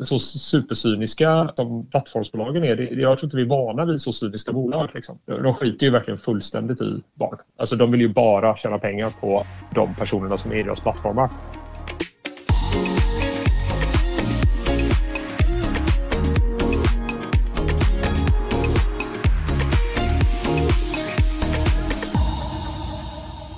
så supercyniska som plattformsbolagen är. Det, jag tror inte vi är vana vid så cyniska bolag. Liksom. De skiter ju verkligen fullständigt i barn. Alltså de vill ju bara tjäna pengar på de personerna som är i deras plattformar.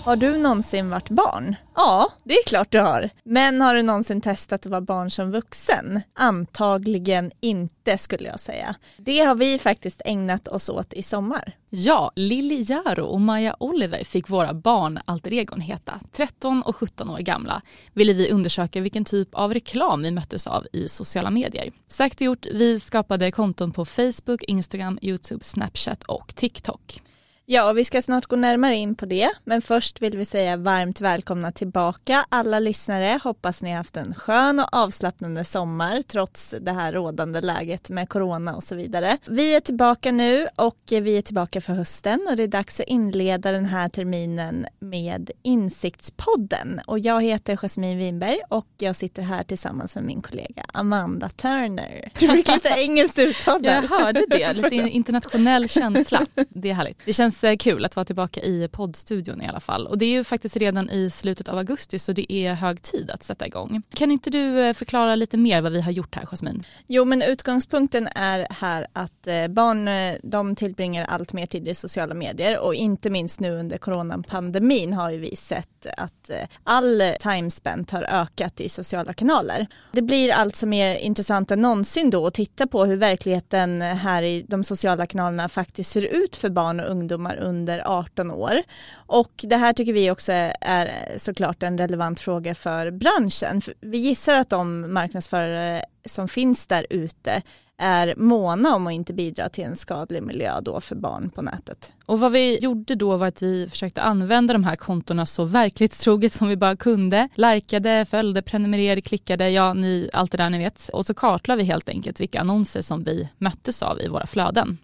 Har du någonsin varit barn? Ja, det är klart du har. Men har du någonsin testat att vara barn som vuxen? Antagligen inte skulle jag säga. Det har vi faktiskt ägnat oss åt i sommar. Ja, Lilly Jaro och Maja Oliver fick våra barn alter egon heta. 13 och 17 år gamla ville vi undersöka vilken typ av reklam vi möttes av i sociala medier. Sagt och gjort, vi skapade konton på Facebook, Instagram, Youtube, Snapchat och TikTok. Ja, och vi ska snart gå närmare in på det, men först vill vi säga varmt välkomna tillbaka alla lyssnare. Hoppas ni har haft en skön och avslappnande sommar trots det här rådande läget med corona och så vidare. Vi är tillbaka nu och vi är tillbaka för hösten och det är dags att inleda den här terminen med Insiktspodden och jag heter Jasmine Winberg och jag sitter här tillsammans med min kollega Amanda Turner. Du fick lite engelskt uttal Jag hörde det, lite internationell känsla. Det är härligt. Det känns känns eh, kul att vara tillbaka i poddstudion i alla fall. Och det är ju faktiskt redan i slutet av augusti så det är hög tid att sätta igång. Kan inte du eh, förklara lite mer vad vi har gjort här Jasmin? Jo men utgångspunkten är här att eh, barn de tillbringar allt mer tid i sociala medier och inte minst nu under coronapandemin har ju vi sett att all time spent har ökat i sociala kanaler. Det blir alltså mer intressant än någonsin då att titta på hur verkligheten här i de sociala kanalerna faktiskt ser ut för barn och ungdomar ungdomar under 18 år. Och det här tycker vi också är såklart en relevant fråga för branschen. Vi gissar att de marknadsförare som finns där ute är måna om att inte bidra till en skadlig miljö då för barn på nätet. Och vad vi gjorde då var att vi försökte använda de här kontona så verklighetstroget som vi bara kunde. Likade, följde, prenumererade, klickade, ja ni, allt det där ni vet. Och så kartlade vi helt enkelt vilka annonser som vi möttes av i våra flöden.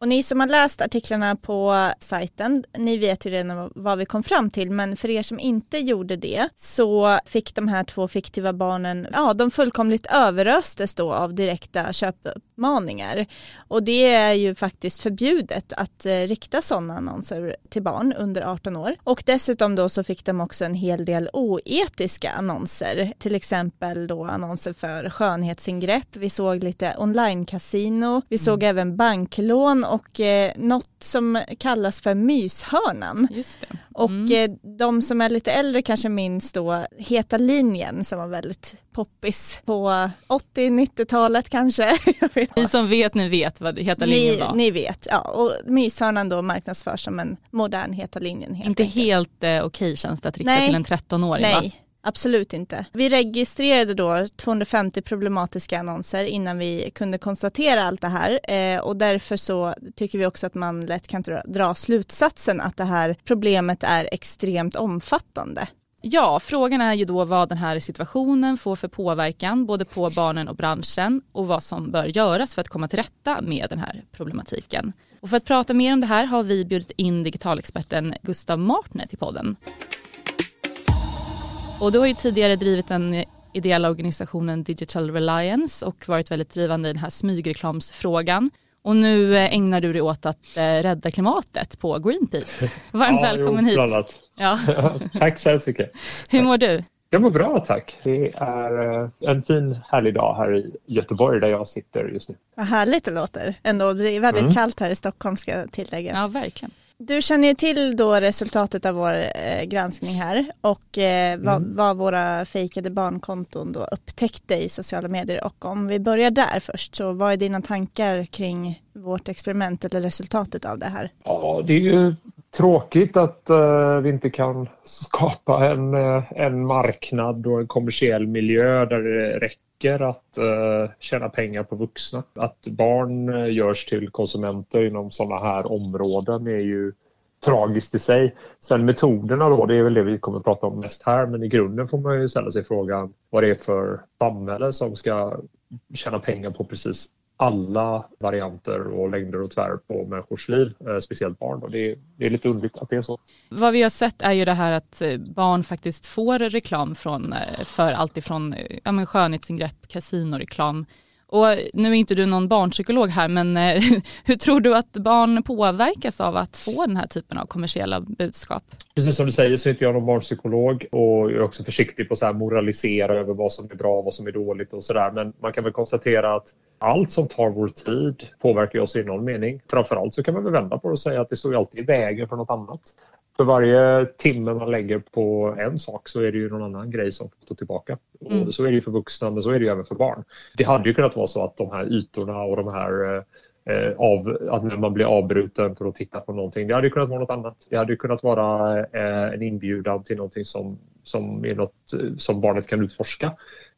Och ni som har läst artiklarna på sajten, ni vet ju redan vad vi kom fram till, men för er som inte gjorde det så fick de här två fiktiva barnen, ja de fullkomligt överöstes då av direkta köpuppmaningar. Och det är ju faktiskt förbjudet att eh, rikta sådana annonser till barn under 18 år. Och dessutom då så fick de också en hel del oetiska annonser, till exempel då annonser för skönhetsingrepp, vi såg lite online-casino, vi såg mm. även banklån och eh, något som kallas för myshörnan. Just det. Och mm. eh, de som är lite äldre kanske minns då Heta linjen som var väldigt poppis på 80-90-talet kanske. Ni som vet, ni vet vad Heta linjen ni, var. Ni vet, ja. Och myshörnan då marknadsförs som en modern Heta linjen. Helt Inte enkelt. helt eh, okej okay, känns det att rikta Nej. till en 13-åring Nej. Va? Absolut inte. Vi registrerade då 250 problematiska annonser innan vi kunde konstatera allt det här eh, och därför så tycker vi också att man lätt kan dra slutsatsen att det här problemet är extremt omfattande. Ja, frågan är ju då vad den här situationen får för påverkan både på barnen och branschen och vad som bör göras för att komma till rätta med den här problematiken. Och för att prata mer om det här har vi bjudit in digitalexperten Gustav Martner till podden. Och du har ju tidigare drivit den ideella organisationen Digital Reliance och varit väldigt drivande i den här smygreklamsfrågan. Och nu eh, ägnar du dig åt att eh, rädda klimatet på Greenpeace. Varmt ja, välkommen jo, hit. Ja. tack så hemskt mycket. Hur mår du? Jag mår bra tack. Det är eh, en fin härlig dag här i Göteborg där jag sitter just nu. Vad härligt det låter. Ändå, det är väldigt mm. kallt här i Stockholm ska tilläggas. Ja, verkligen. Du känner ju till då resultatet av vår eh, granskning här och eh, vad, mm. vad, våra fejkade barnkonton då upptäckte i sociala medier och om vi börjar där först så vad är dina tankar kring vårt experiment eller resultatet av det här? Ja, det är ju tråkigt att uh, vi inte kan skapa en, uh, en marknad och en kommersiell miljö där det räcker räcker att eh, tjäna pengar på vuxna. Att barn eh, görs till konsumenter inom sådana här områden är ju tragiskt i sig. Sen metoderna då, det är väl det vi kommer att prata om mest här, men i grunden får man ju ställa sig frågan vad det är för samhälle som ska tjäna pengar på precis alla varianter och längder och tvär på människors liv, eh, speciellt barn. Och det, är, det är lite underligt att det är så. Vad vi har sett är ju det här att eh, barn faktiskt får reklam från, eh, för allt ifrån ja, men skönhetsingrepp, kasinoreklam, och nu är inte du någon barnpsykolog här men eh, hur tror du att barn påverkas av att få den här typen av kommersiella budskap? Precis som du säger så är inte jag någon barnpsykolog och jag är också försiktig på att moralisera över vad som är bra och vad som är dåligt och sådär. Men man kan väl konstatera att allt som tar vår tid påverkar oss i någon mening. Framförallt så kan man väl vända på det och säga att det står ju alltid i vägen för något annat för varje timme man lägger på en sak så är det ju någon annan grej som får stå tillbaka. Mm. Och så är det ju för vuxna men så är det ju även för barn. Det hade ju kunnat vara så att de här ytorna och de här eh, av, att när man blir avbruten för att titta på någonting. Det hade kunnat vara något annat. Det hade kunnat vara eh, en inbjudan till någonting som, som är något eh, som barnet kan utforska.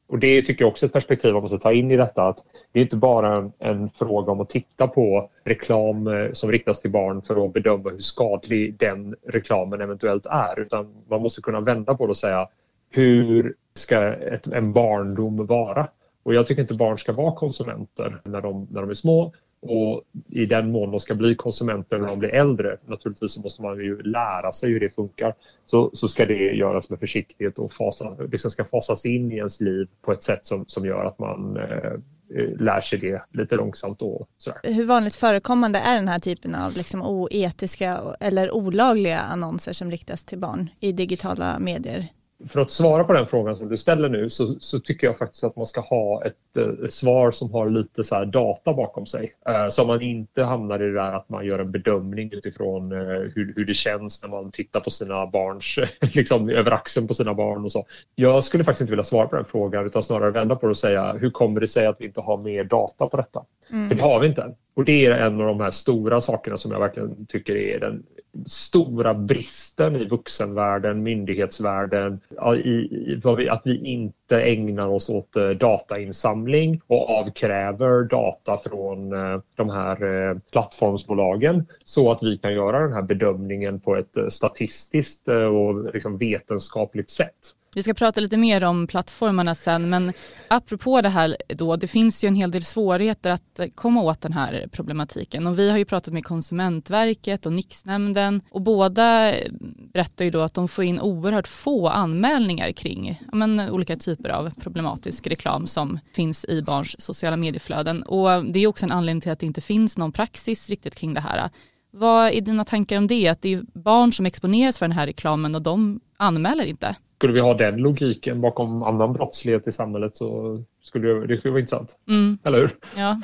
Och det tycker jag också är ett perspektiv man måste ta in i detta. Att det är inte bara en, en, fråga om att titta på reklam eh, som riktas till barn för att bedöma hur skadlig den reklamen eventuellt är. Utan man måste kunna vända på det och säga hur ska ett, en barndom vara? Och jag tycker inte barn ska vara konsumenter när de, när de är små. Och i den mån de ska bli konsumenter när de blir äldre, naturligtvis så måste man ju lära sig hur det funkar, så, så ska det göras med försiktighet och fasa, det ska fasas in i ens liv på ett sätt som, som gör att man eh, eh lär sig det lite långsamt. Och sådär. Hur vanligt förekommande är den här typen av liksom oetiska eller olagliga annonser som riktas till barn i digitala medier? För att svara på den frågan som du ställer nu så, så tycker jag faktiskt att man ska ha ett, eh, ett svar som har lite så data bakom sig. Eh, så man inte hamnar i det där att man gör en bedömning utifrån eh, hur, hur det känns när man tittar på sina barns, liksom över axeln på sina barn och så. Jag skulle faktiskt inte vilja svara på den frågan utan snarare vända på det och säga hur kommer det sig att vi inte har mer data på detta? Mm. För det har vi inte. Och det är en av de här stora sakerna som jag verkligen tycker är den stora bristen i vuxenvärlden, myndighetsvärlden, i, i, att vi inte ägnar oss åt eh, datainsamling och avkräver data från eh, de här eh, plattformsbolagen så att vi kan göra den här bedömningen på ett statistiskt och liksom vetenskapligt sätt. Vi ska prata lite mer om plattformarna sen men apropå det här då, det finns ju en hel del svårigheter att komma åt den här problematiken och vi har ju pratat med Konsumentverket och Nixnämnden och båda berättar ju då att de får in oerhört få anmälningar kring ja, men, olika typer av problematisk reklam som finns i barns sociala medieflöden och det är också en anledning till att det inte finns någon praxis riktigt kring det här. Vad är dina tankar om det? Att det är barn som exponeras för den här reklamen och de anmäler inte? Skulle vi ha den logiken bakom annan brottslighet i samhället så skulle det, det skulle vara intressant. Mm. Eller hur? Ja.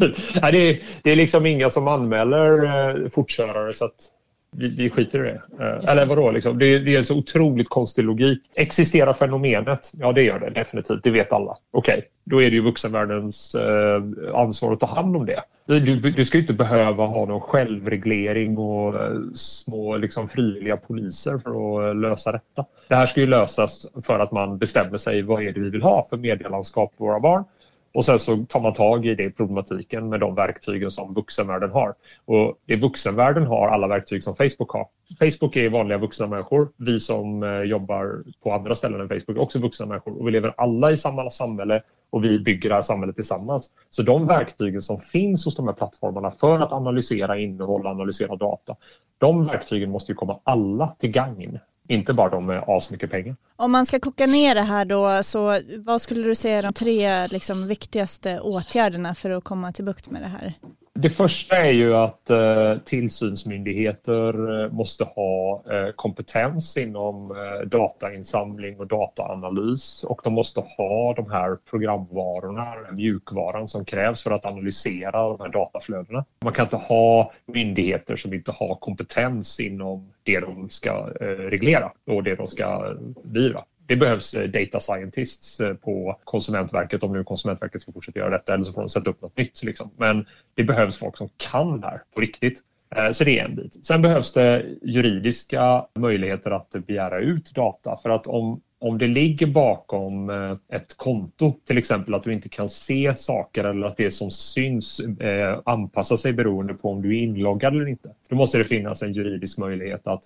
Nej, det, är, det är liksom inga som anmäler eh, fortkörare så att vi, vi skiter i det. Eh, eller vadå, liksom? det, det är en så otroligt konstig logik. Existerar fenomenet? Ja, det gör det definitivt. Det vet alla. Okej, okay. då är det ju vuxenvärldens eh, ansvar att ta hand om det. Du, du, ska inte behöva ha någon självreglering och eh, små liksom, frivilliga poliser för att eh, lösa detta. Det här ska ju lösas för att man bestämmer sig vad är det vi vill ha för medielandskap för våra barn och sen så tar man tag i det problematiken med de verktygen som vuxenvärlden har. Och det vuxenvärlden har alla verktyg som Facebook har. Facebook är vanliga vuxna människor. Vi som eh, jobbar på andra ställen än Facebook är också vuxna människor. Och vi lever alla i samma samhälle och vi bygger det här samhället tillsammans. Så de verktygen som finns hos de här plattformarna för att analysera innehåll och analysera data, de verktygen måste ju komma alla till gagn. Inte bara de med asmycket pengar. Om man ska koka ner det här då, så vad skulle du säga är de tre liksom, viktigaste åtgärderna för att komma till bukt med det här? Det första är ju att eh, tillsynsmyndigheter eh, måste ha eh, kompetens inom eh, datainsamling och dataanalys och de måste ha de här programvarorna, mjukvaran som krävs för att analysera de här dataflödena. Man kan inte ha myndigheter som inte har kompetens inom det de ska eh, reglera och det de ska beivra det behövs eh, data scientists eh, på Konsumentverket om nu Konsumentverket ska fortsätta göra detta eller så får de sätta upp något nytt. Liksom. Men det behövs folk som kan det här på riktigt. Eh, så det är en bit. Sen behövs det juridiska möjligheter att begära ut data för att om, om det ligger bakom ett konto, till exempel att du inte kan se saker eller att det som syns eh, anpassar sig beroende på om du är inloggad eller inte. Då måste det finnas en juridisk möjlighet att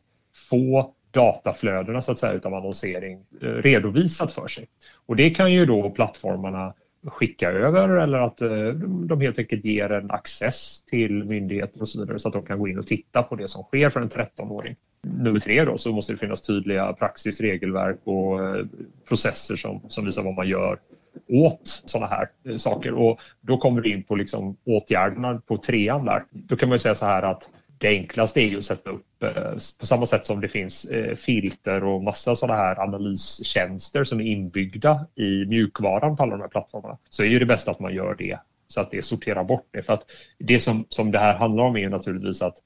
få dataflödena så att säga utav annonsering eh, redovisat för sig. Och det kan ju då plattformarna skicka över eller att eh, de helt enkelt ger en access till myndigheter och så vidare så att de kan gå in och titta på det som sker för en 13-åring. Nummer tre då så måste det finnas tydliga praxis, regelverk och eh, processer som, som visar vad man gör åt sådana här saker och då kommer vi in på liksom åtgärderna på trean där. Då kan man säga så här att det enklaste är ju att sätta upp eh, på samma sätt som det finns eh, filter och massa sådana här analystjänster som är inbyggda i mjukvaran på alla de här plattformarna. Så är ju det bästa att man gör det så att det sorterar bort det. För att det som, som det här handlar om är ju naturligtvis att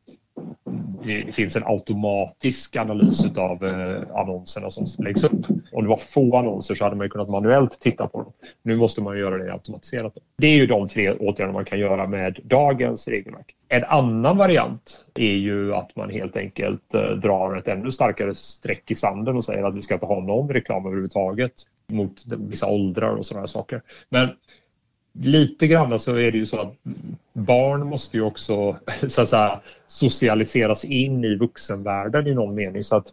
det finns en automatisk analys av eh, annonserna som läggs upp. Om det var få annonser så hade man kunnat manuellt titta på dem. Nu måste man göra det automatiserat. Det är ju de tre åtgärder man kan göra med dagens regelverk. En annan variant är ju att man helt enkelt eh, drar ett ännu starkare streck i sanden och säger att vi ska inte ha någon reklam överhuvudtaget mot vissa åldrar och sådana saker. Men lite grann så är det ju så att barn måste ju också så att säga, socialiseras in i vuxenvärlden i någon mening. Så att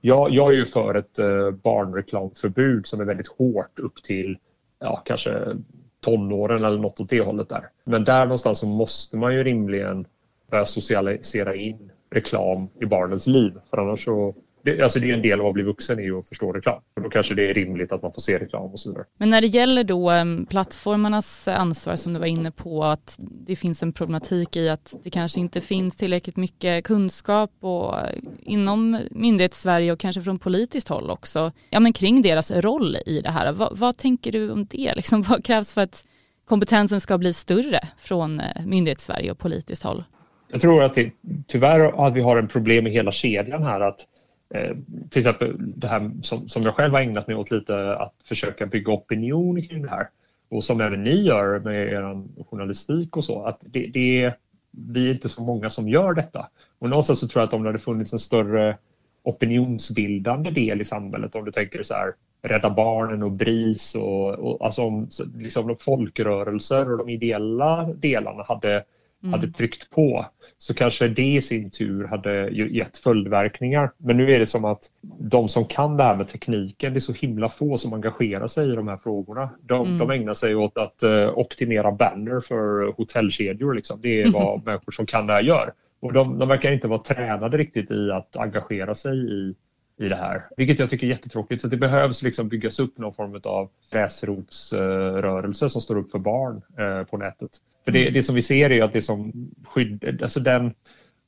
jag, jag är ju för ett eh, barnreklamförbud som är väldigt hårt upp till ja, kanske tonåren eller något åt det hållet där. Men där någonstans så måste man ju rimligen börja socialisera in reklam i barnens liv för annars så det, alltså det är en del av att bli vuxen är ju att förstå reklam. Och då kanske det är rimligt att man får se reklam och så vidare. Men när det gäller då plattformarnas ansvar som du var inne på att det finns en problematik i att det kanske inte finns tillräckligt mycket kunskap och uh, inom myndighets-Sverige och kanske från politiskt håll också, ja men kring deras roll i det här. Va, vad tänker du om det? Liksom, vad krävs för att kompetensen ska bli större från uh, myndighets-Sverige och politiskt håll? Jag tror att det, tyvärr att vi har en problem i hela kedjan här att Eh, till exempel det här som, som jag själv har ägnat mig åt lite att försöka bygga opinion kring det här och som även ni gör med er journalistik och så att det, det vi är inte så många som gör detta. Och någonstans så tror jag att om det hade funnits en större opinionsbildande del i samhället om du tänker så här Rädda Barnen och BRIS och, och alltså om liksom folkrörelser och de ideella delarna hade mm. hade tryckt på så kanske det i sin tur hade gett följdverkningar. Men nu är det som att de som kan det här med tekniken, det är så himla få som engagerar sig i de här frågorna. De, mm. de ägnar sig åt att uh, optimera banner för hotellkedjor. Liksom. Det är vad människor som kan det här gör. Och de, de verkar inte vara tränade riktigt i att engagera sig i i det här, vilket jag tycker är jättetråkigt. Så det behövs liksom byggas upp någon form av gräsrotsrörelse som står upp för barn eh, på nätet. För det, mm. det som vi ser är att det som skydd, alltså den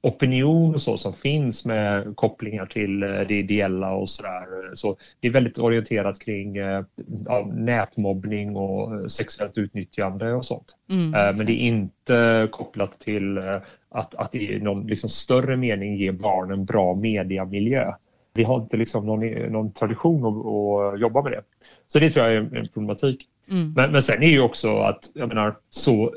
opinion och så som finns med kopplingar till eh, det ideella och sådär. Så det är väldigt orienterat kring ja, nätmobbning och sexuellt utnyttjande och sånt. Mm, Men det är inte kopplat till att, att i någon liksom större mening ge barn en bra mediamiljö vi har inte liksom någon, någon tradition att, att, jobba med det. Så det tror jag är en, problematik. Mm. Men, men sen är ju också att, jag menar, så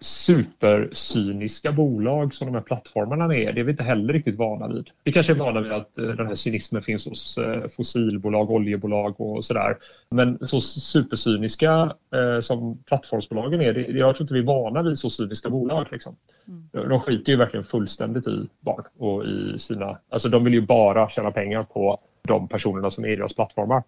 supercyniska bolag som de här plattformarna är, det är vi inte heller riktigt vana vid. Vi kanske är vana vid att eh, den här cynismen finns hos eh, fossilbolag, oljebolag och sådär. Men så supercyniska eh, som plattformsbolagen är, det, jag tror inte vi är vana vid så cyniska bolag. Liksom. Mm. De skiter ju verkligen fullständigt i barn och i sina, alltså de vill ju bara tjäna pengar på de personerna som är i deras plattformar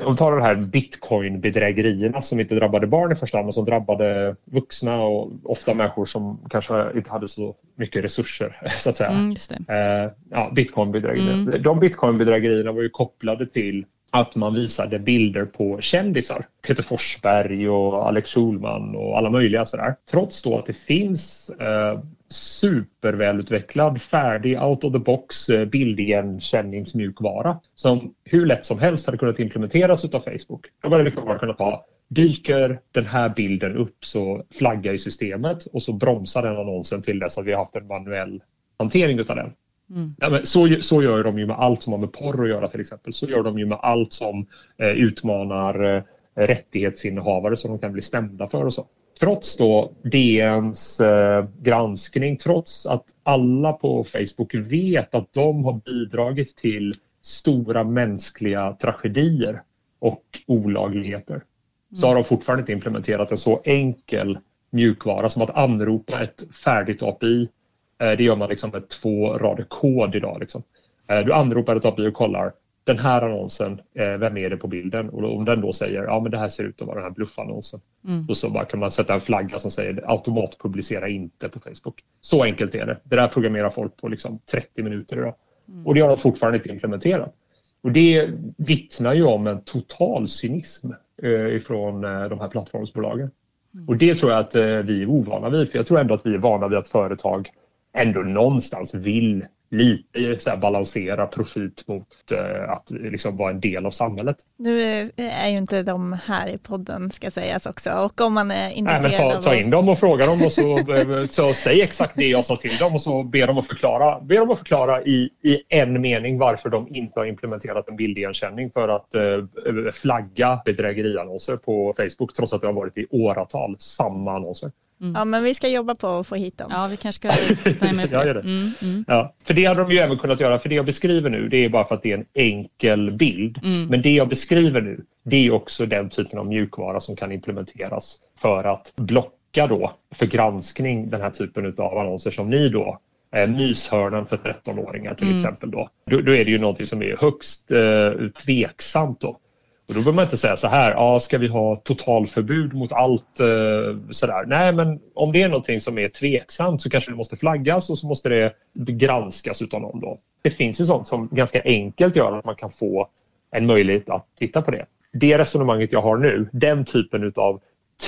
om vi tar de här bitcoin-bedrägerierna som inte drabbade barn i första hand men som drabbade vuxna och ofta människor som kanske inte hade så mycket resurser så att säga. Mm, eh, ja, bitcoin-bedrägerier. Mm. De bitcoin-bedrägerierna var ju kopplade till att man visade bilder på kändisar. Peter Forsberg och Alex Schulman och alla möjliga sådär. Trots då att det finns eh, supervälutvecklad, färdig, out of the box eh, bildigenkänningsmjukvara som hur lätt som helst hade kunnat implementeras av Facebook. Då hade vi bara kunnat ha Dyker den här bilden upp så flagga i systemet och så bromsar den annonsen till dess att vi har haft en manuell hantering av den. Mm. Ja, så, så gör de ju med allt som har med porr att göra till exempel. Så gör de ju med allt som eh, utmanar eh, rättighetsinnehavare som de kan bli stämda för och så. Trots då DNs eh, granskning, trots att alla på Facebook vet att de har bidragit till stora mänskliga tragedier och olagligheter mm. så har de fortfarande inte implementerat en så enkel mjukvara som att anropa ett färdigt API Eh, det gör man liksom med två rader kod idag. Liksom. Eh, du anropar ett API och kollar den här annonsen, eh, vem är det på bilden? Och om den då säger ja men det här ser ut att vara den här bluffannonsen. Mm. Då så bara kan man sätta en flagga som säger automatpublicera inte på Facebook. Så enkelt är det. Det där programmerar folk på liksom 30 minuter idag. Mm. Och det har de fortfarande inte implementerat. Och det vittnar ju om en total cynism eh, ifrån eh, de här plattformsbolagen. Mm. Och det tror jag att vi är ovana vid, för jag tror ändå att vi är vana vid att företag ändå någonstans vill lite så här, balansera profit mot uh, att liksom vara en del av samhället. Nu är ju inte de här i podden ska sägas också och om man är intresserad Nej, men ta, ta in dem och fråga dem och så, eh, så säg exakt det jag sa till dem och så ber dem att förklara, ber dem att förklara i, i en mening varför de inte har implementerat en bildigenkänning för att uh, flagga bedrägeriannonser på Facebook trots att det har varit i åratal samma annonser. Mm. Ja, men vi ska jobba på att få hit dem. Ja, vi kanske ska titta med jag gör det. Mm, mm. Ja, för det hade de ju även kunnat göra, för det jag beskriver nu det är bara för att det är en enkel bild. Mm. Men det jag beskriver nu det är också den typen av mjukvara som kan implementeras för att blocka då för granskning den här typen av annonser som ni då eh, myshörnan för 13-åringar till mm. exempel då. då. då. är det ju någonting som är högst eh, tveksamt då. Och då behöver man inte säga så här, ja, ska vi ha totalförbud mot allt eh, sådär. Nej, men om det är någonting som är tveksamt så kanske det måste flaggas och så måste det granskas utav någon då. Det finns ju sånt som ganska enkelt gör att man kan få en möjlighet att titta på det. Det resonemanget jag har nu, den typen utav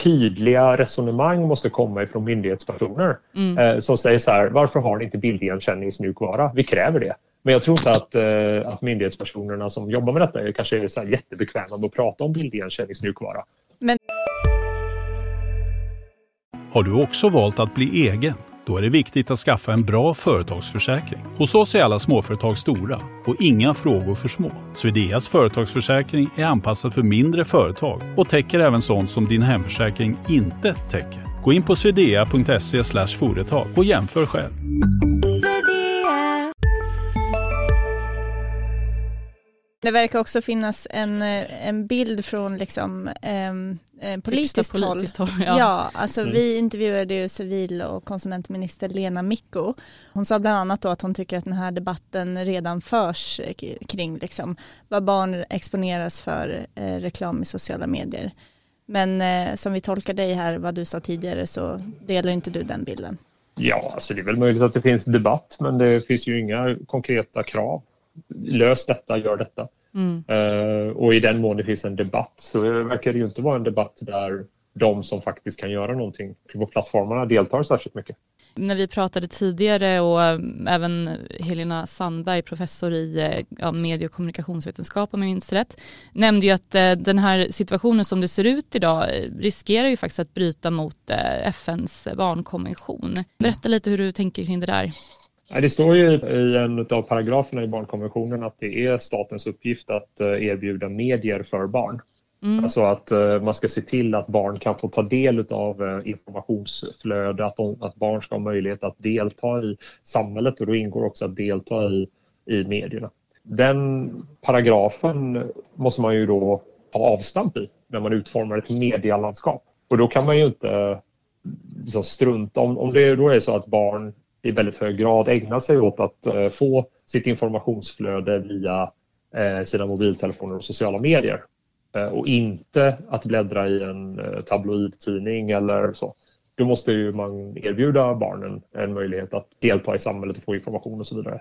tydliga resonemang måste komma ifrån myndighetspersoner mm. eh, som säger så här, varför har ni inte bildigenkänningsmjukvara? Vi kräver det. Men jag tror inte att, eh, att myndighetspersonerna som jobbar med detta kanske är så här jättebekväma med att prata om bildigenkänningsmjukvara. Men... Har du också valt att bli egen? Då är det viktigt att skaffa en bra företagsförsäkring. Hos oss är alla småföretag stora och inga frågor för små. Swedeas företagsförsäkring är anpassad för mindre företag och täcker även sånt som din hemförsäkring inte täcker. Gå in på swedea.se företag och jämför själv. Det verkar också finnas en, eh, en bild från liksom, eh, politiskt, politiskt håll. håll ja. ja, alltså mm. vi intervjuade ju civil och konsumentminister Lena Micko. Hon sa bland annat då att hon tycker att den här debatten redan förs kring liksom, vad barn exponeras för eh, reklam i sociala medier. Men eh, som vi tolkar dig här, vad du sa tidigare, så delar inte du den bilden. Ja, alltså det är väl möjligt att det finns debatt, men det finns ju inga konkreta krav. Lös detta, gör detta. Mm. Uh, och i den mån det finns en debatt så verkar det ju inte vara en debatt där de som faktiskt kan göra någonting på plattformarna deltar särskilt mycket. När vi pratade tidigare och eh, även Helena Sandberg, professor i eh, ja, medie och kommunikationsvetenskap om jag minns rätt, nämnde ju att den här situationen som det ser ut idag riskerar ju faktiskt att bryta mot FNs barnkonvention. Berätta lite hur du tänker kring det där. Det står ju i en av paragraferna i barnkonventionen att det är statens uppgift att eh, erbjuda medier för barn. Mm. Alltså att eh, man ska se till att barn kan få ta del av eh, informationsflöde, att, de, att barn ska ha möjlighet att delta i samhället och då ingår också att delta i, i medierna. Den paragrafen måste man ju då ta avstamp i när man utformar ett medielandskap. Och då kan man ju inte liksom strunta om, om det då är så att barn i väldigt hög grad ägnar sig åt att eh, få sitt informationsflöde via eh, sina mobiltelefoner och sociala medier eh, och inte att bläddra i en tabloidtidning eller så. Då måste ju man erbjuda barnen en möjlighet att delta i samhället och få information och så vidare.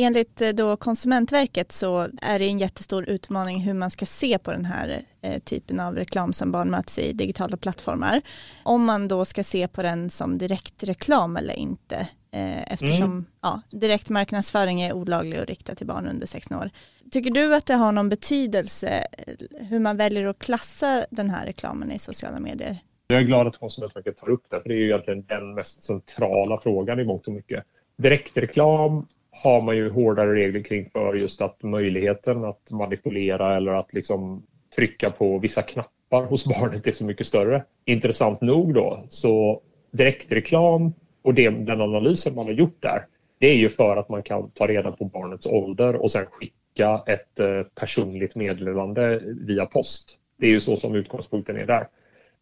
Enligt eh, då Konsumentverket så är det en jättestor utmaning hur man ska se på den här eh, typen av reklam som barn möts i digitala plattformar. Om man då ska se på den som direktreklam eller inte eh, eftersom mm. ja, direktmarknadsföring är olaglig och riktad till barn under 16 år. Tycker du att det har någon betydelse hur man väljer att klassa den här reklamen i sociala medier? Jag är glad att Konsumentverket tar upp det, för det är ju egentligen den mest centrala frågan i mångt och mycket. Direktreklam har man ju hårdare regler kring för just att möjligheten att manipulera eller att liksom trycka på vissa knappar hos barnet är så mycket större. Intressant nog då så direktreklam och det, den analysen man har gjort där det är ju för att man kan ta reda på barnets ålder och sen skicka ett eh, personligt meddelande via post. Det är ju så som utgångspunkten är där.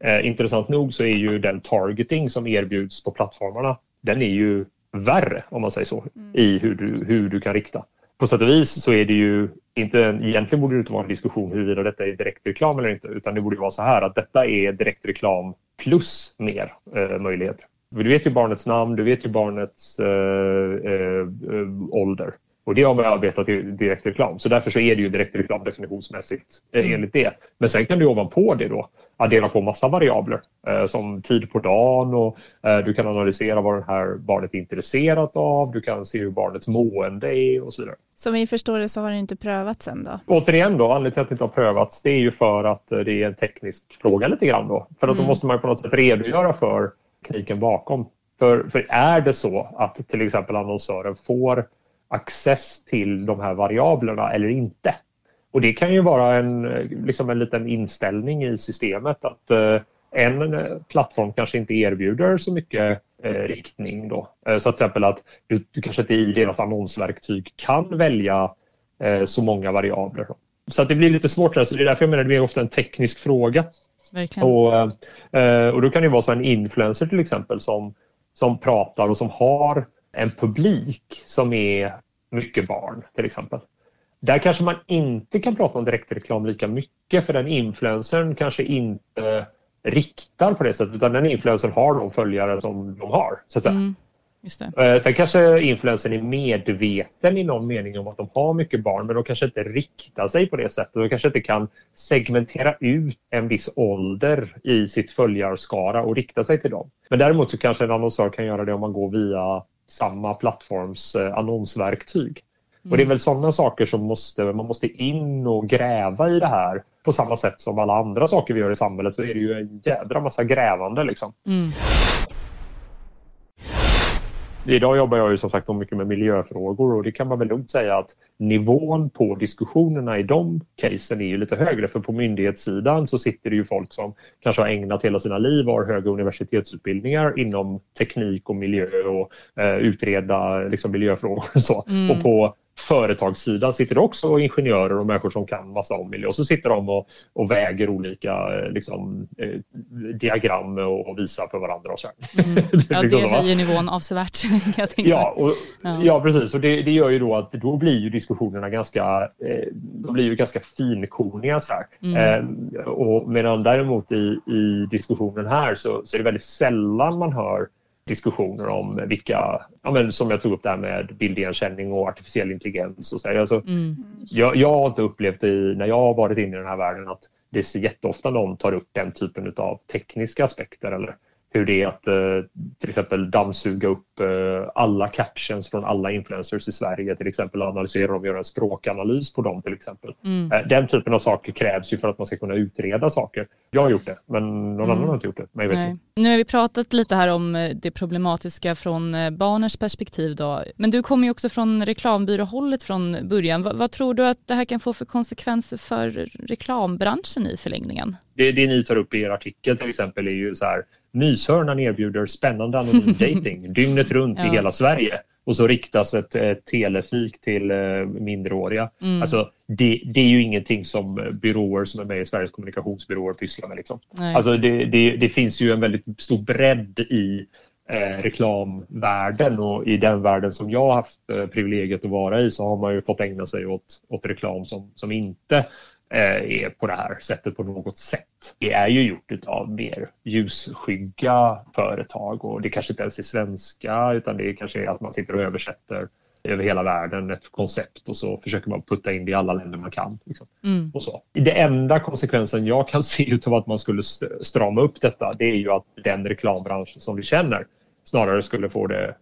Eh, intressant nog så är ju den targeting som erbjuds på plattformarna den är ju värre, om man säger så, mm. i hur du, hur du kan rikta. på sätt och vis så är det ju inte, egentligen borde det inte vara en diskussion huruvida detta är direktreklam eller inte, utan det borde vara så här att detta är direktreklam plus mer eh, möjligheter. Du vet ju barnets namn, du vet ju barnets eh, eh, ålder. Och det har man arbetat i direktreklam. Så därför så är det ju direktreklam definitionsmässigt eh, mm. enligt det. Men sen kan du ovanpå det då addera på massa variabler eh, som tid på dagen och eh, du kan analysera vad det här barnet är intresserat av. Du kan se hur barnets mående är och så vidare. Som vi förstår det så har det inte prövats än då? Återigen då, anledningen till att det inte har prövats det är ju för att eh, det är en teknisk fråga lite grann då. För att mm. då måste man på något sätt redogöra för tekniken bakom. För, för är det så att till exempel annonsören får access till de här variablerna eller inte? Och det kan ju vara en, liksom en liten inställning i systemet att eh, en plattform kanske inte erbjuder så mycket eh, riktning då. Eh, så till exempel att du, du, kanske inte i deras annonsverktyg kan välja eh, så många variabler. Så att det blir lite svårt där, så det är därför jag menar att det är ofta en teknisk fråga. Och, eh, och då kan det vara så en influencer till exempel som, som pratar och som har en publik som är mycket barn till exempel. Där kanske man inte kan prata om direktreklam lika mycket för den influencern kanske inte riktar på det sättet utan den influencern har de följare som de har. Så att. Mm. Eh, sen kanske influencern är medveten i någon mening om att de har mycket barn men de kanske inte riktar sig på det sättet. De kanske inte kan segmentera ut en viss ålder i sitt följarskara och rikta sig till dem. Men däremot så kanske en annonsör kan göra det om man går via samma plattforms eh, annonsverktyg. Och det är väl sådana saker som måste, man måste in och gräva i det här. På samma sätt som alla andra saker vi gör i samhället så är det ju en jädra massa grävande liksom. Mm. Idag jobbar jag ju som sagt mycket med miljöfrågor och det kan man väl lugnt säga att nivån på diskussionerna i de casen är ju lite högre för på myndighetssidan så sitter det ju folk som kanske har ägnat hela sina liv och har höga universitetsutbildningar inom teknik och miljö och eh, utreda liksom, miljöfrågor och så. Mm. Och på företagssidan sitter också ingenjörer och människor som kan massa om miljö och så sitter de och, och väger olika eh, liksom, eh, diagram och, och, visar för varandra. Och så mm. Ja, det liksom höjer nivån avsevärt. Kan jag tänka. Ja, och, ja. ja, precis. Och det, det, gör ju då att då blir ju diskussionerna ganska, eh, de blir ju ganska finkorniga. Så mm. eh, och medan däremot i, i diskussionen här så, så är det väldigt sällan man hör diskussioner om vilka, ja, men som jag tog upp där med bildigenkänning och artificiell intelligens. Och så alltså, mm. jag, jag har inte upplevt det när jag har varit inne i den här världen att det är så jätteofta någon tar upp den typen av tekniska aspekter eller hur det är att eh, till exempel dammsuga upp eh, alla captions från alla influencers i Sverige till exempel analysera dem och göra en språkanalys på dem till exempel. Mm. Eh, den typen av saker krävs ju för att man ska kunna utreda saker. Jag har gjort det men någon mm. annan har inte gjort det. Men vet. Nu har vi pratat lite här om det problematiska från barnens perspektiv då. Men du kommer ju också från reklambyråhållet från början. V vad tror du att det här kan få för konsekvenser för reklambranschen i förlängningen? Det, det ni tar upp i er artikel till exempel är ju så här Myshörnan erbjuder spännande anonym dating dygnet runt ja. i hela Sverige och så riktas ett, ett telefik till uh, minderåriga. Mm. Alltså, det, det, är ju ingenting som byråer som är med i Sveriges kommunikationsbyråer pysslar med. Liksom. Alltså, det, det, det, finns ju en väldigt stor bredd i eh, reklamvärlden och i den världen som jag har haft eh, privilegiet att vara i så har man ju fått ägna sig åt, åt reklam som, som inte Eh, är på det här sättet på något sätt. Det är ju gjort av mer ljusskygga företag och det kanske inte ens är svenska utan det kanske är att man sitter och översätter över hela världen ett koncept och så försöker man putta in det i alla länder man kan. Liksom. Mm. Och så. Det enda konsekvensen jag kan se utav att man skulle strama upp detta det är ju att den reklambranschen som vi känner snarare skulle få det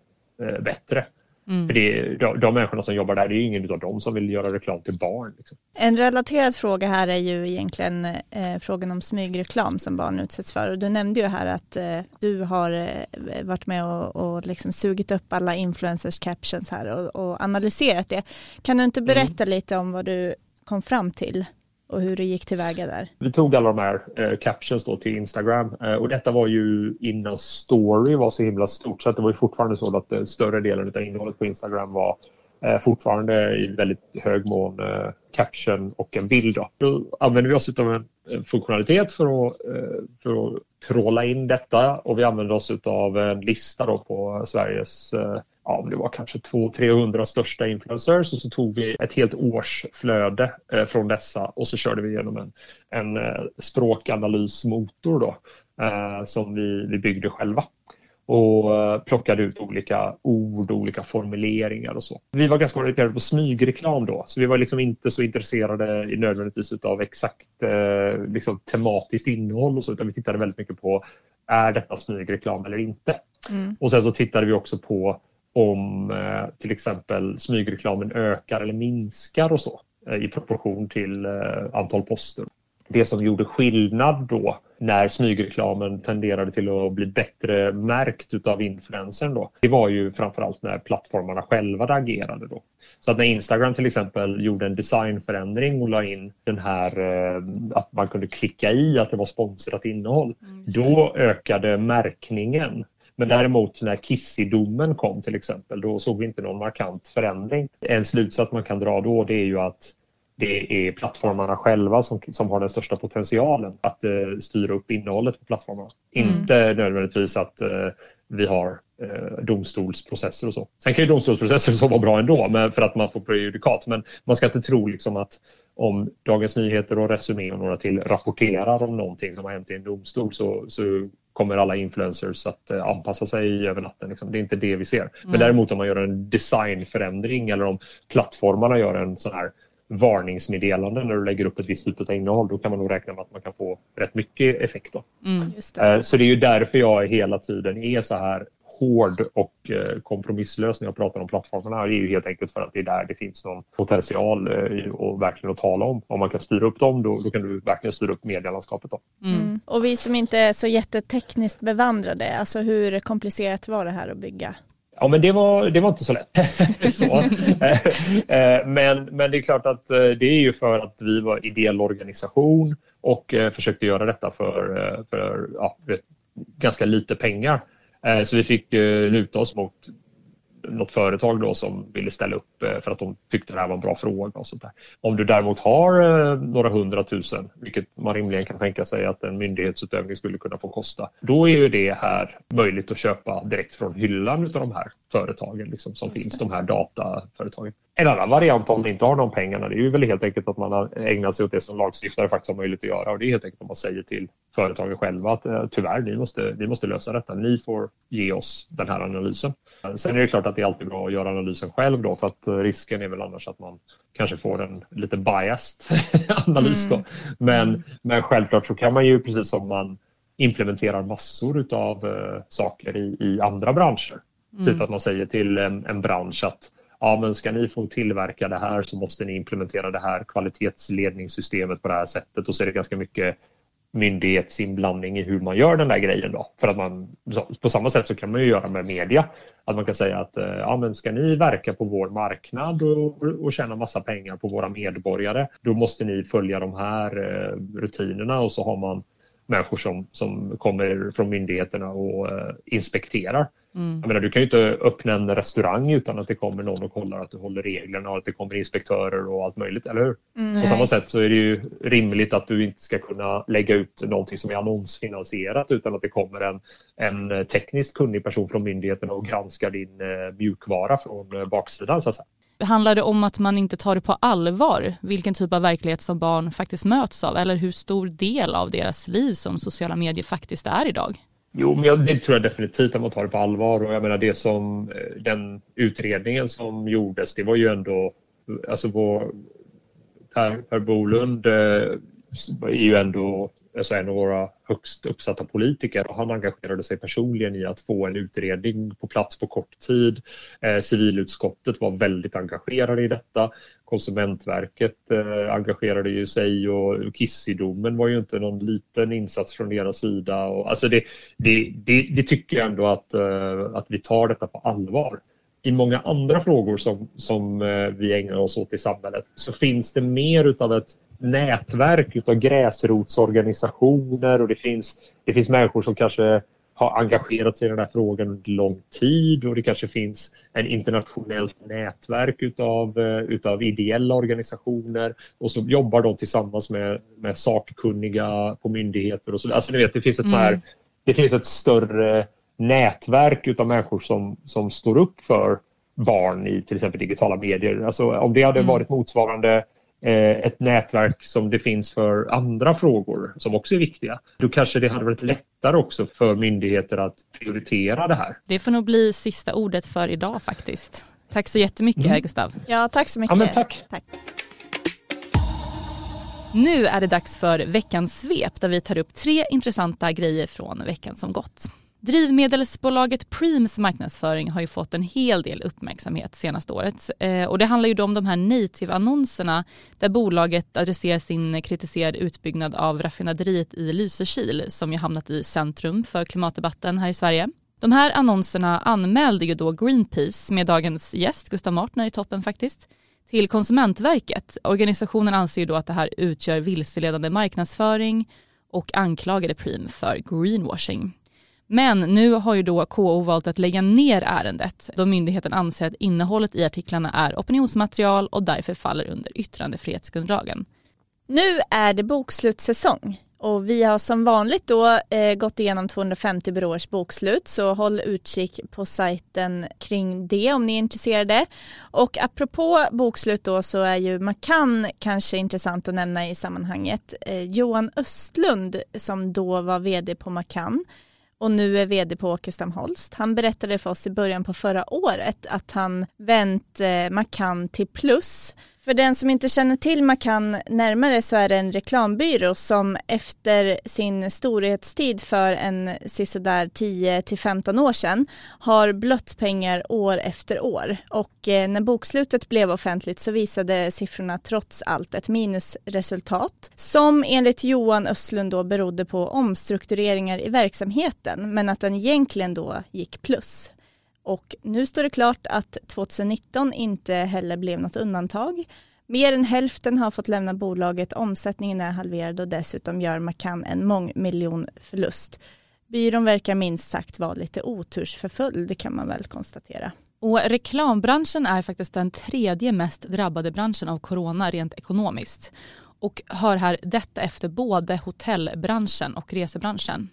eh, bättre. Mm. För det, de, de människorna som jobbar där, det är ingen av dem som vill göra reklam till barn. Liksom. En relaterad fråga här är ju egentligen eh, frågan om smygreklam som barn utsätts för. Och du nämnde ju här att eh, du har eh, varit med och, och liksom sugit upp alla influencers captions här och, och analyserat det. Kan du inte mm. berätta mm. lite om vad du kom fram till? Och hur det gick tillväga där? Vi tog alla de här eh, captions då till Instagram eh, och detta var ju innan story var så himla stort så att det var ju fortfarande så att eh, större delen av innehållet på Instagram var Eh, fortfarande i väldigt hög mån eh, caption och en bild. Då, då använder vi oss av en, en funktionalitet för att, eh, för att tråla in detta och vi använder oss av en lista då på Sveriges eh, ja, det var kanske 200-300 största influencers och så tog vi ett helt årsflöde eh, från dessa och så körde vi igenom en, en eh, språkanalysmotor då, eh, som vi, vi byggde själva och plockade ut olika ord och olika formuleringar och så. Vi var ganska orienterade på smygreklam då, så vi var liksom inte så intresserade nödvändigtvis av exakt liksom, tematiskt innehåll och så, utan vi tittade väldigt mycket på är detta smygreklam eller inte? Mm. Och sen så tittade vi också på om eh, till exempel smygreklamen ökar eller minskar och så i proportion till antal poster. Det som gjorde skillnad då när smygreklamen tenderade till att bli bättre märkt utav influencern då, det var ju framförallt när plattformarna själva agerade då. Så att när Instagram till exempel gjorde en designförändring och la in den här eh, att man kunde klicka i att det var sponsrat innehåll, mm, då ökade märkningen men däremot när Kissy-domen kom till exempel, då såg vi inte någon markant förändring. En slutsats man kan dra då det är ju att det är plattformarna själva som, som har den största potentialen att uh, styra upp innehållet på plattformarna. Mm. Inte nödvändigtvis att uh, vi har uh, domstolsprocesser och så. Sen kan ju domstolsprocesser så vara bra ändå men för att man får prejudikat. Men man ska inte tro liksom att om Dagens Nyheter och Resumé och några till rapporterar om någonting som har hänt i en domstol så, så kommer alla influencers att anpassa sig över natten. Liksom. Det är inte det vi ser. Men däremot om man gör en designförändring eller om plattformarna gör en sån här varningsmeddelanden när du lägger upp ett visst typ av innehåll, då kan man nog räkna med att man kan få rätt mycket effekt. Då. Mm, det. Eh, så det är ju därför jag hela tiden är så här hård och eh, kompromisslös när jag pratar om plattformarna. Det är ju helt enkelt för att det är där det finns någon potential eh, och verkligen att tala om. Om man kan styra upp dem då, då kan du verkligen styra upp medielandskapet. Då. Mm. mm. Och vi som inte är så jättetekniskt bevandrade, alltså hur komplicerat var det här att bygga? Ja, men det var, det var inte så lätt. så. Eh, men, men det är klart att det är ju för att vi var ideell organisation och försökte göra detta för, för ja, ganska lite pengar. Eh, så vi fick eh, luta oss mot något företag då som ville ställa upp eh, för att de tyckte det här var en bra fråga. och sånt där. Om du däremot har några hundratusen, vilket man rimligen kan tänka sig att en myndighetsutövning skulle kunna få kosta, då är ju det här möjligt att köpa direkt från hyllan av de här företagen liksom, som finns, de här dataföretagen. En annan variant om man inte har de pengarna det är ju väl helt enkelt att man ägnar sig åt det som lagstiftare faktiskt har möjlighet att göra och det är helt enkelt att man säger till företagen själva att eh, tyvärr, ni måste, ni måste lösa detta. Ni får ge oss den här analysen. Sen är det klart att det är alltid bra att göra analysen själv då för att eh, risken är väl annars att man kanske får en lite biased analys då. Mm. Men, mm. men självklart så kan man ju precis som man implementerar massor av uh, saker i, i andra branscher. Mm. Typ att man säger till en, en bransch att ja, men ska ni få tillverka det här så måste ni implementera det här kvalitetsledningssystemet på det här sättet och så är det ganska mycket myndighetsinblandning i hur man gör den där grejen då. För att man, på samma sätt så kan man ju göra med media. Att man kan säga att eh, ja, men ska ni verka på vår marknad och, och tjäna massa pengar på våra medborgare, då måste ni följa de här eh, rutinerna och så har man människor som, som kommer från myndigheterna och uh, inspekterar. Mm. Jag menar, du kan ju inte öppna en restaurang utan att det kommer någon och kollar att du håller reglerna och att det kommer inspektörer och allt möjligt, eller hur? Mm. På samma sätt så är det ju rimligt att du inte ska kunna lägga ut någonting som är annonsfinansierat utan att det kommer en, en tekniskt kunnig person från myndigheterna och granskar din uh, mjukvara från uh, baksidan. Så att säga. Handlar det om att man inte tar det på allvar vilken typ av verklighet som barn faktiskt möts av eller hur stor del av deras liv som sociala medier faktiskt är idag? Jo, men jag, det tror jag definitivt att man tar det på allvar. Och jag menar det som eh, den utredningen som gjordes, det var ju ändå alltså vår Per, per Bolund eh, är ju ändå alltså en av våra högst uppsatta politiker och han engagerade sig personligen i att få en utredning på plats på kort tid. Eh, civilutskottet var väldigt engagerade i detta. Konsumentverket eh, engagerade ju sig och Kissidomen var ju inte någon liten insats från deras sida. Och, alltså det, det, det, det tycker jag ändå att, eh, att vi tar detta på allvar i många andra frågor som, som eh, vi ägnar oss åt i samhället så finns det mer utav ett nätverk utav gräsrotsorganisationer och det finns, det finns människor som kanske har engagerat sig i den här frågan under lång tid och det kanske finns en internationellt nätverk utav, eh, utav ideella organisationer och så jobbar de tillsammans med, med sakkunniga på myndigheter och så. Alltså ni vet, det finns ett så här, mm. det finns ett större nätverk utav människor som, som står upp för barn i till exempel digitala medier. Alltså om det hade mm. varit motsvarande ett nätverk som det finns för andra frågor som också är viktiga. Då kanske det hade varit lättare också för myndigheter att prioritera det här. Det får nog bli sista ordet för idag faktiskt. Tack så jättemycket mm. Gustav. Ja, tack så mycket. Ja, men tack. tack. Nu är det dags för veckans svep där vi tar upp tre intressanta grejer från veckan som gått. Drivmedelsbolaget Preems marknadsföring har ju fått en hel del uppmärksamhet senaste året. Eh, och det handlar ju då om de här native-annonserna där bolaget adresserar sin kritiserade utbyggnad av raffinaderiet i Lysekil som ju hamnat i centrum för klimatdebatten här i Sverige. De här annonserna anmälde ju då Greenpeace med dagens gäst Gustav Martner i toppen faktiskt till Konsumentverket. Organisationen anser ju då att det här utgör vilseledande marknadsföring och anklagade Preem för greenwashing. Men nu har ju då KO valt att lägga ner ärendet då myndigheten anser att innehållet i artiklarna är opinionsmaterial och därför faller under yttrandefrihetsgrundlagen. Nu är det bokslutssäsong och vi har som vanligt då eh, gått igenom 250 byråers bokslut så håll utkik på sajten kring det om ni är intresserade. Och apropå bokslut då så är ju Macan kanske intressant att nämna i sammanhanget. Eh, Johan Östlund som då var vd på Macan och nu är vd på Åkestam Holst. Han berättade för oss i början på förra året att han vänt eh, Macan till plus för den som inte känner till Macan närmare så är det en reklambyrå som efter sin storhetstid för en sisådär 10-15 år sedan har blött pengar år efter år och eh, när bokslutet blev offentligt så visade siffrorna trots allt ett minusresultat som enligt Johan Östlund då berodde på omstruktureringar i verksamheten men att den egentligen då gick plus. Och nu står det klart att 2019 inte heller blev något undantag. Mer än hälften har fått lämna bolaget, omsättningen är halverad och dessutom gör Macan en mångmiljonförlust. Byrån verkar minst sagt vara lite otursförföljd kan man väl konstatera. Och reklambranschen är faktiskt den tredje mest drabbade branschen av corona rent ekonomiskt och hör här detta efter både hotellbranschen och resebranschen.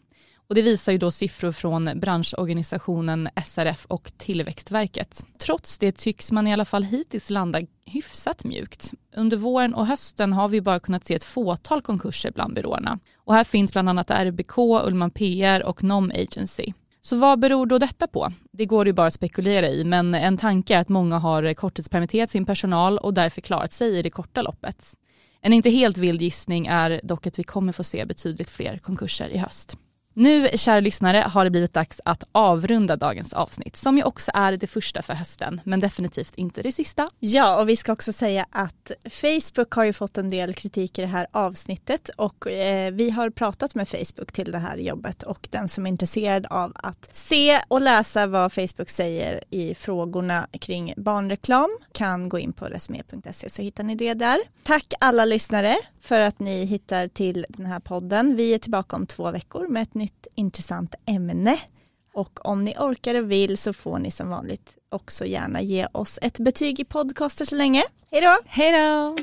Och det visar ju då siffror från branschorganisationen SRF och Tillväxtverket. Trots det tycks man i alla fall hittills landa hyfsat mjukt. Under våren och hösten har vi bara kunnat se ett fåtal konkurser bland byråerna. Och här finns bland annat RBK, Ullman PR och Nom Agency. Så vad beror då detta på? Det går ju bara att spekulera i men en tanke är att många har korttidspermitterat sin personal och därför klarat sig i det korta loppet. En inte helt vild gissning är dock att vi kommer få se betydligt fler konkurser i höst. Nu, kära lyssnare, har det blivit dags att avrunda dagens avsnitt som ju också är det första för hösten, men definitivt inte det sista. Ja, och vi ska också säga att Facebook har ju fått en del kritik i det här avsnittet och eh, vi har pratat med Facebook till det här jobbet och den som är intresserad av att se och läsa vad Facebook säger i frågorna kring barnreklam kan gå in på resumé.se så hittar ni det där. Tack alla lyssnare för att ni hittar till den här podden. Vi är tillbaka om två veckor med ett nytt nytt intressant ämne. Och om ni orkar och vill så får ni som vanligt också gärna ge oss ett betyg i podcaster så länge. Hej då! Hej då!